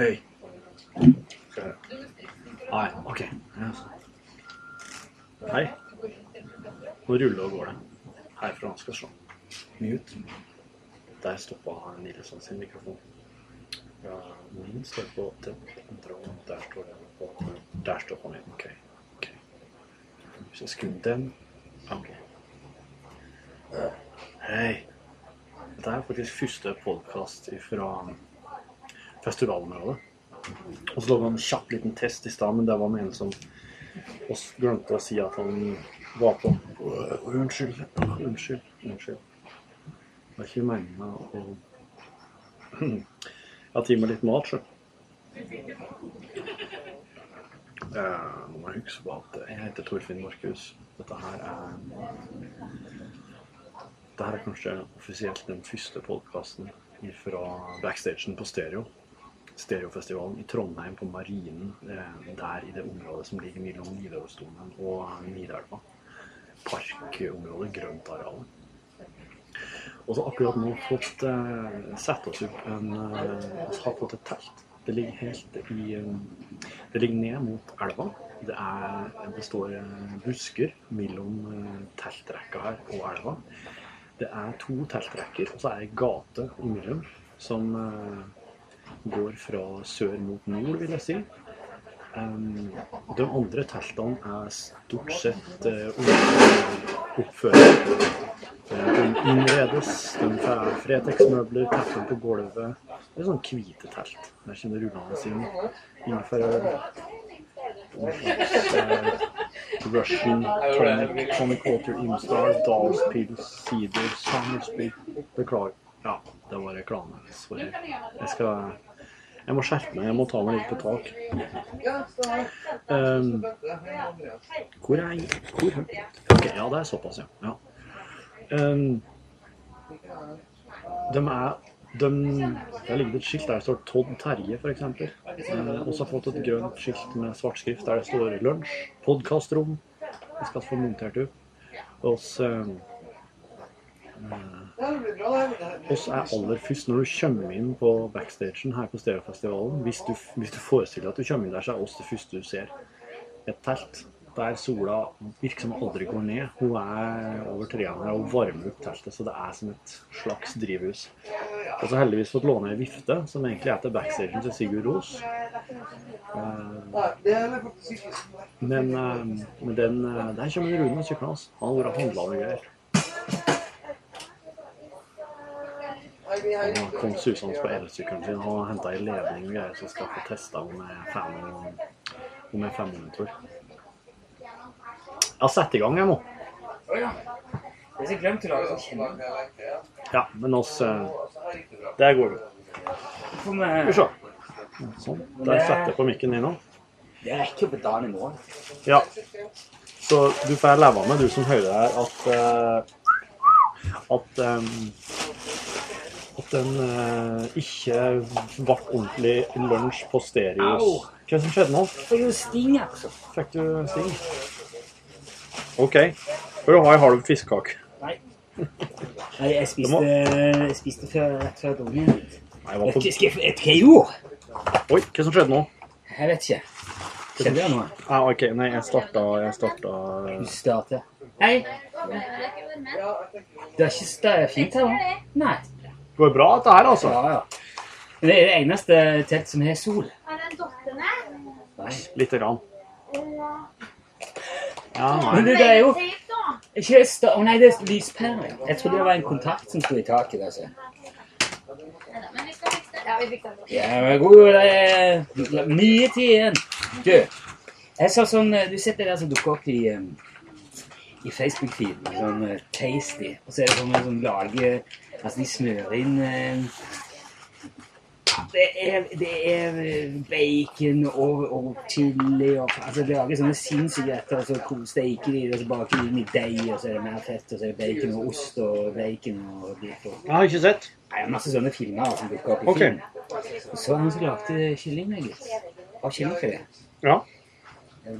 Hei. Nei, OK. Hei. Nå ruller og går det. Herfra skal vi se. Mute. Der stoppa Nilsson sin mikrofon. Ja, min står på kontroll. Der står den på Der stoppa min. OK. Hvis Så skru den. OK. Hei. Dette er faktisk første podkast fra festivalområdet. Og så lå det en kjapp liten test i stad, men det var med en som glemte å si at han var på. Unnskyld. Unnskyld. Unnskyld. Det var ikke meninga å Jeg har meg litt mat, sjø. Eh, Nå må jeg huske på at jeg heter Torfinn Markus. Dette her er Dette her er kanskje offisielt den første podkasten fra backstagen på Stereo. Stereofestivalen i Trondheim, på Marinen. eh, Der i det området som ligger mellom Nidarosdomen og Nidelva. Parkområdet, grøntarealet. Og så akkurat nå fått eh, sett oss opp en eh, Vi har fått et telt. Det ligger helt i eh, Det ligger ned mot elva. Det, er, det står busker mellom teltrekka her og elva. Det er to teltrekker, og så er det ei gate imellom som eh, går fra sør mot nord, vil jeg si. Um, de andre teltene er stort sett uh, oppført. Eh, De innredes, de får Fretex-møbler, tepper på gulvet. Det er sånn hvite telt. Der kommer rullende inn innenfor uh, Russian, Tonic, Tonic Water, Imstar, Dals Pils, Cider, Summersby Beklager. Ja, det var reklame. Sorry. Jeg skal Jeg må skjerpe meg. Jeg må ta meg litt på tak. Um, hvor er jeg? Hvor? Ok, ja, det er såpass, ja. ja. Um, de er de, Det ligger et skilt der det står Todd Terje, f.eks. Uh, også har fått et grønt skilt med svart skrift der det står 'lunsj', 'podkastrom'. Vi skal få montert opp. Og så oss er aller først når du kommer inn på backstagen her på Stereofestivalen. Hvis du, hvis du forestiller deg at du kommer inn der, så er oss det første du ser. Et telt der sola virker som aldri går ned. Hun er over trærne og varmer opp teltet, så det er som et slags drivhus. Og så heldigvis fått låne ei vifte, som egentlig er til backstagen til Sigurd Ros. Eh, Men, eh, men den, eh, der kommer Rune og sykler. hans. Han har vært og handla med greier. Han har kommet susende på elsykkelen sin. og har henta ei ledning og greier, så skal få testa om jeg er fem om jeg er fem minutter. Jeg har satt i gang, jeg nå. Å ja. Jeg så glemt å lage sånn. Ja, men oss eh, Der går det. Får Skal vi se. Sånn. Der setter jeg på mikken din nå. Det rekker jo på dagen i morgen. Ja. Så du får leve med, du som hører her, at eh, at um, at den eh, ikke ble ordentlig lunsj på stereos. Hva som skjedde nå? Det er jo sting, altså. Fikk du sting? OK. Får du ha ei halv fiskekake. Nei. Nei, jeg spiste, jeg spiste før, rett før ungen. Nei, jeg var på... Jeg jeg gjorde? Oi, hva som skjedde nå? Jeg vet ikke. Skjedde det noe? Ah, OK, nei, jeg starta Jeg starta Du starter. Hei. Det er ikke det er fint her, da? Nei. Det går bra, dette her, altså. Ja, ja. Men det er det eneste telt som har sol. Er den dottene? Nei. Lite grann. Ja, Men det, det er jo ikke stå... Å nei, det er lyspære. Jeg trodde det var en kontakt som sto i taket. altså. Det. Ja, vi fikser det. Ja, men god, det er mye tid igjen. Du, jeg sa sånn Du sitter der som dukker opp i, um, i Facebook-feeden, sånn tasty. Og så er det sånn som lager Altså, de smører inn eh, det er, det er uh, bacon og, og chili og altså De lager sånne sinnssyke retter, og så ko- steker de det, og så baker de inn i deig, og så er det mer fett, og så er det bacon og ost og bacon og biff Jeg har ikke sett. Nei, masse sånne filmer som dukker opp i Ok. film. Og så han som lagde kyllingnuggets. Av kyllingfilet. Ja.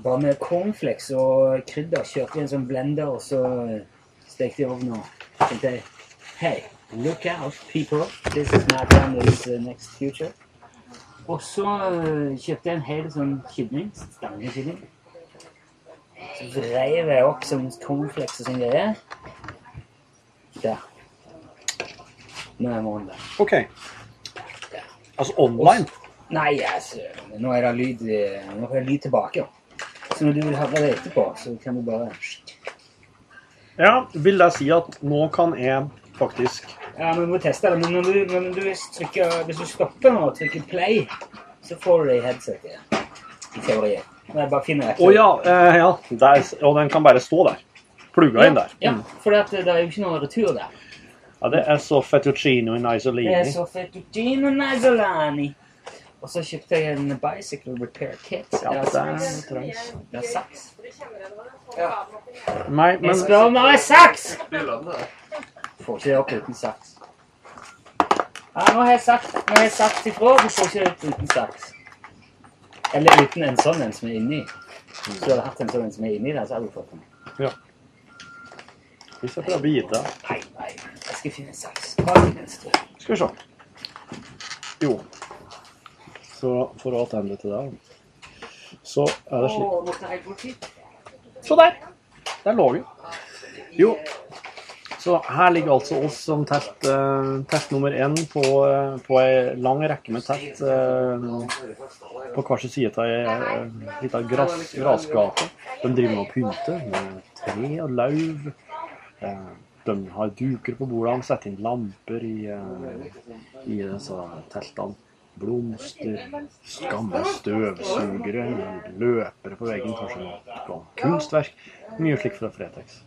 Bare med cornflakes og krydder. Kjørte i en sånn blender, og så stekte i ovnen. og tenkte jeg, Hei, look out, people. This is my family's uh, next future. Og så øh, kjøpte jeg en hel sånn kylling. Stangekylling. Så dreiv jeg opp som cornflakes og sånn greier. Der. Nå er morgenen der. OK. Altså online? Nei, altså, nå er det lyd, eh, nå får jeg lyd tilbake. Så når du vil høre det etterpå, så kan du bare Ja, vil jeg si at nå kan jeg faktisk Ja, men vi må teste det. Men når du, når du trykker, hvis du stopper nå og trykker play, så får du det i headsetet. I teorien. Når jeg bare finner Å ja. Eh, ja. Der, og den kan bare stå der. Plugga inn der. Ja, for det er jo ikke noe retur der. Ja, det er så fettuccino in Det er isolini. så fettuccino nazzolani. Og så kjøpte jeg en bicycle repair kit. Ja, det er, trengs. det er saks. Nei, Jeg men spør om det er saks! Får ikke det opp uten saks. Ja, nå har jeg sagt, nå har jeg sagt ifra. Du får ikke det ut uten saks. Eller uten en sånn en som er inni. Hvis du hadde hatt en sånn en som er inni der, så hadde du fått den. Hvis jeg prøver å bite. Nei, nei, jeg skal finne en saks. Den. Skal vi se. Jo. Så for å attende til det, så er det slik Så der! Der lå vi. Jo. Så her ligger altså oss som telt, eh, telt nummer én på, uh, på ei lang rekke med telt eh, på hver sin side av ei lita gras, grasgate. De driver med å pynte med tre og lauv. Eh, de har duker på bordene, setter inn lamper i, eh, i disse teltene. Blomster, gamle støvsugere, løpere på veggen, kanskje noe kunstverk. Mye slikt fra Fretex.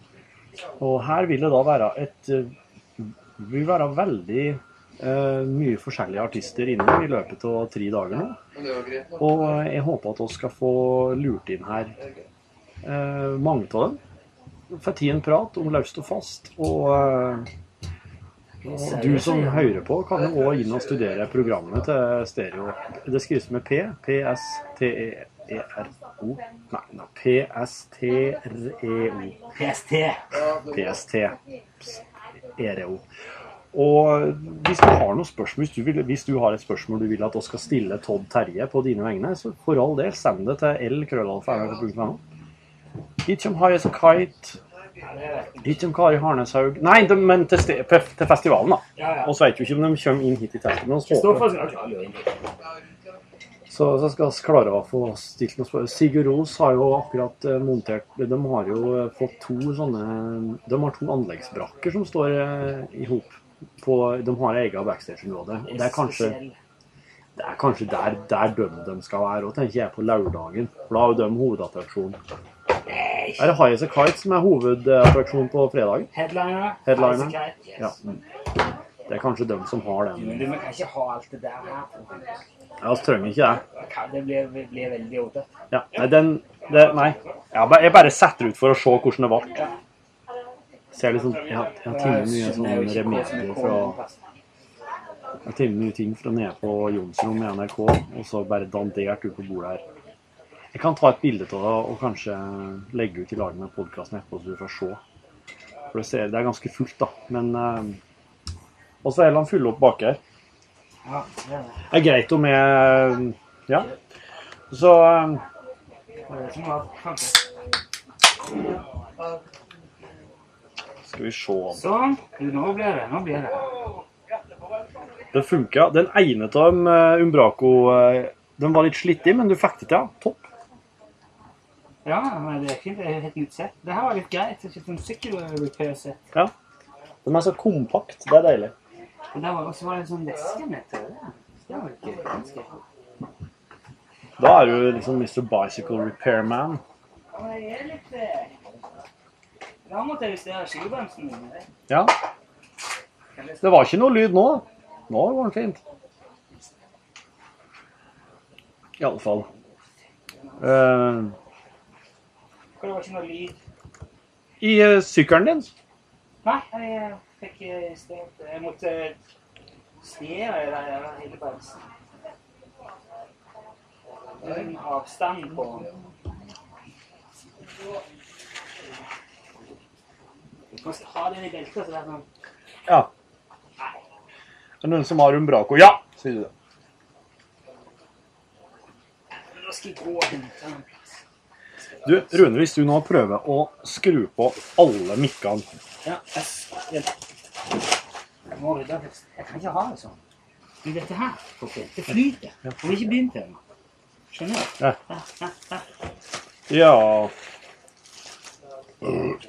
Og her vil det da være et eh, vil være veldig eh, mye forskjellige artister innom i løpet av tre dager nå. Og jeg håper at vi skal få lurt inn her eh, mange av dem. Får tid en prat om løst og fast. Og, eh, og du som hører på, kan jo òg inn og studere programmet til stereo. Det skrives med P. P-S-T-E-R-O. Nei, nei P-S-T-R-E-O. PST. PST. ERO. Og hvis du har noen spørsmål, hvis du, vil, hvis du har et spørsmål du vil at vi skal stille Todd Terje på dine vegne, så for all del, send det til lkrøllalfa.no. Hit som as a Kite. Hit som Kari Harneshaug Nei, de, men til, til festivalen, da. Ja, ja. Vi vet vi ikke om de kommer inn hit i teltet. Men vi håper for sånn. Ja, ja, så, så skal vi klare å få stilt noen spørsmål. Sigurd Ros har jo akkurat eh, montert De har jo eh, fått to sånne De har to anleggsbrakker som står eh, i hop. De har eget backstage-område. Det er kanskje det er kanskje der, der de, skal være òg, tenker jeg, på lørdagen. For da har jo de hovedattraksjon. Er det Highas a Kite som er hovedattraksjonen på fredag? Headliner. Headliner. Kite, yes. Ja. Det er kanskje de som har den. Men du, kan ikke ha alt det der her. Ja, vi trenger ikke det. Det blir, blir veldig åte. Ja, nei, den det, Nei. Jeg bare, jeg bare setter ut for å se hvordan det ble. Ser liksom sånn Jeg har, timet mye sånn remedier fra Jeg har funnet mye ting fra nede på Jonsrom i NRK, og så bare dandert ut på bordet her. Jeg kan ta et bilde av det og kanskje legge ut i lag med podkasten etterpå, så du får se. For det, ser, det er ganske fullt, da. Men eh, Og så er han full opp bak her. Ja, det er det. Det er greit om jeg Ja. Så eh, kanskje. skal vi se Sånn. Du, nå blir det. Nå blir det. Det funka. Den ene av dem, eh, Umbraco, eh, den var litt slitt i, men du fikk det til. ja. Topp. Ja, men det er ikke det er helt nytt sett. Det her var litt greit. Det er ikke en sykkel-repair-sett. Ja. Den er så kompakt. Det er deilig. Og der var også var det en sånn med til det. Det var ikke ganske Da er du liksom Mr. Bicycle Repairman. Ja, men jeg er litt eh, Da måtte jeg justere skivebremsen min. Ja. Det var ikke noe lyd nå. Nå går den fint. I alle fall. Eh, det var ikke noe lyd. I uh, sykkelen din Nei, jeg fikk justert Jeg måtte i det hele bremsen. Det er en avstand på Man skal ha den i beltet, så det er sånn Ja. Det er noen som har Umbraco. Ja, sier du det. Nå skal jeg gå og hente den. Du, Rune, hvis du nå prøver å skru på alle mikkene Ja, jeg, vent. Jeg må rydde opp. Jeg kan ikke ha det sånn. Men dette her, Torfinn, det flyter. Og vi har ikke begynt ennå. Skjønner du? Ja. Ja, ja, ja. Ja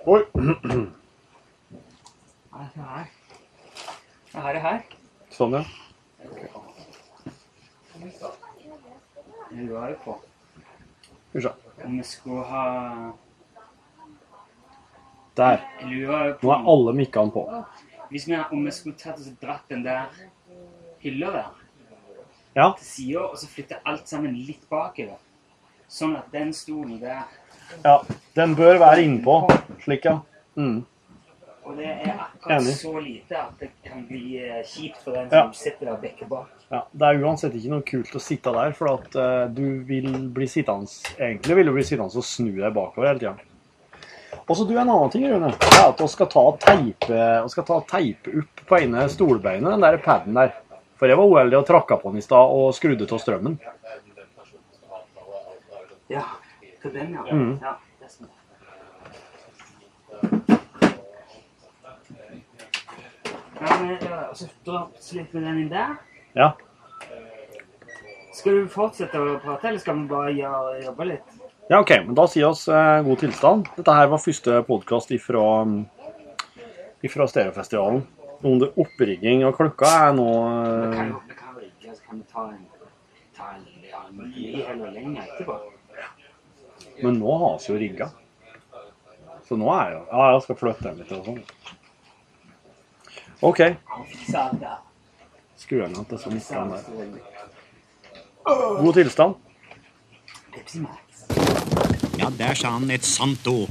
Oi. Jeg har det her. Sånn, ja. Jeg lurer det på Skal vi skulle ha Der. Nå er alle mikkene på. Hvis vi, om vi skulle tatt og dratt den der hylla der Ja. til sida, og så flytte alt sammen litt bakover. Sånn at den stolen der ja. Den bør være innpå. Slik, ja. Mm. Og det er akkurat Enig. så lite at det kan bli eh, kjipt for den Ja. som sitter der bekker bak. ja. Det er uansett ikke noe kult å sitte der, for at uh, du vil bli sittende Egentlig vil du bli sittende og snu deg bakover hele tida. Og så du, en annen ting, Rune. Det er at vi skal ta teipe, vi skal ta teipe opp på ene stolbeinet, den der paden der. For jeg var uheldig og tråkka på den i stad og skrudde av strømmen. Ja, til den, ja. Mm. ja det er sånn. Ja, men, ja, så da slipper vi den inn der. Ja. Skal du fortsette å prate, eller skal vi bare jobbe litt? Ja, OK. Men da sier oss eh, god tilstand. Dette her var første podkast ifra, ifra Stereofestivalen. Under opprigging, og klokka er nå Vi kan eh, jo vi kan så kan vi ta en, ta en ja, mye lenge etterpå. Men nå har vi jo rigga. Så nå er jo Ja, jeg skal flytte den litt og sånn. OK. Skru den at det så sånn. God tilstand. Pepsi Max. Ja, der sa han et sant ord.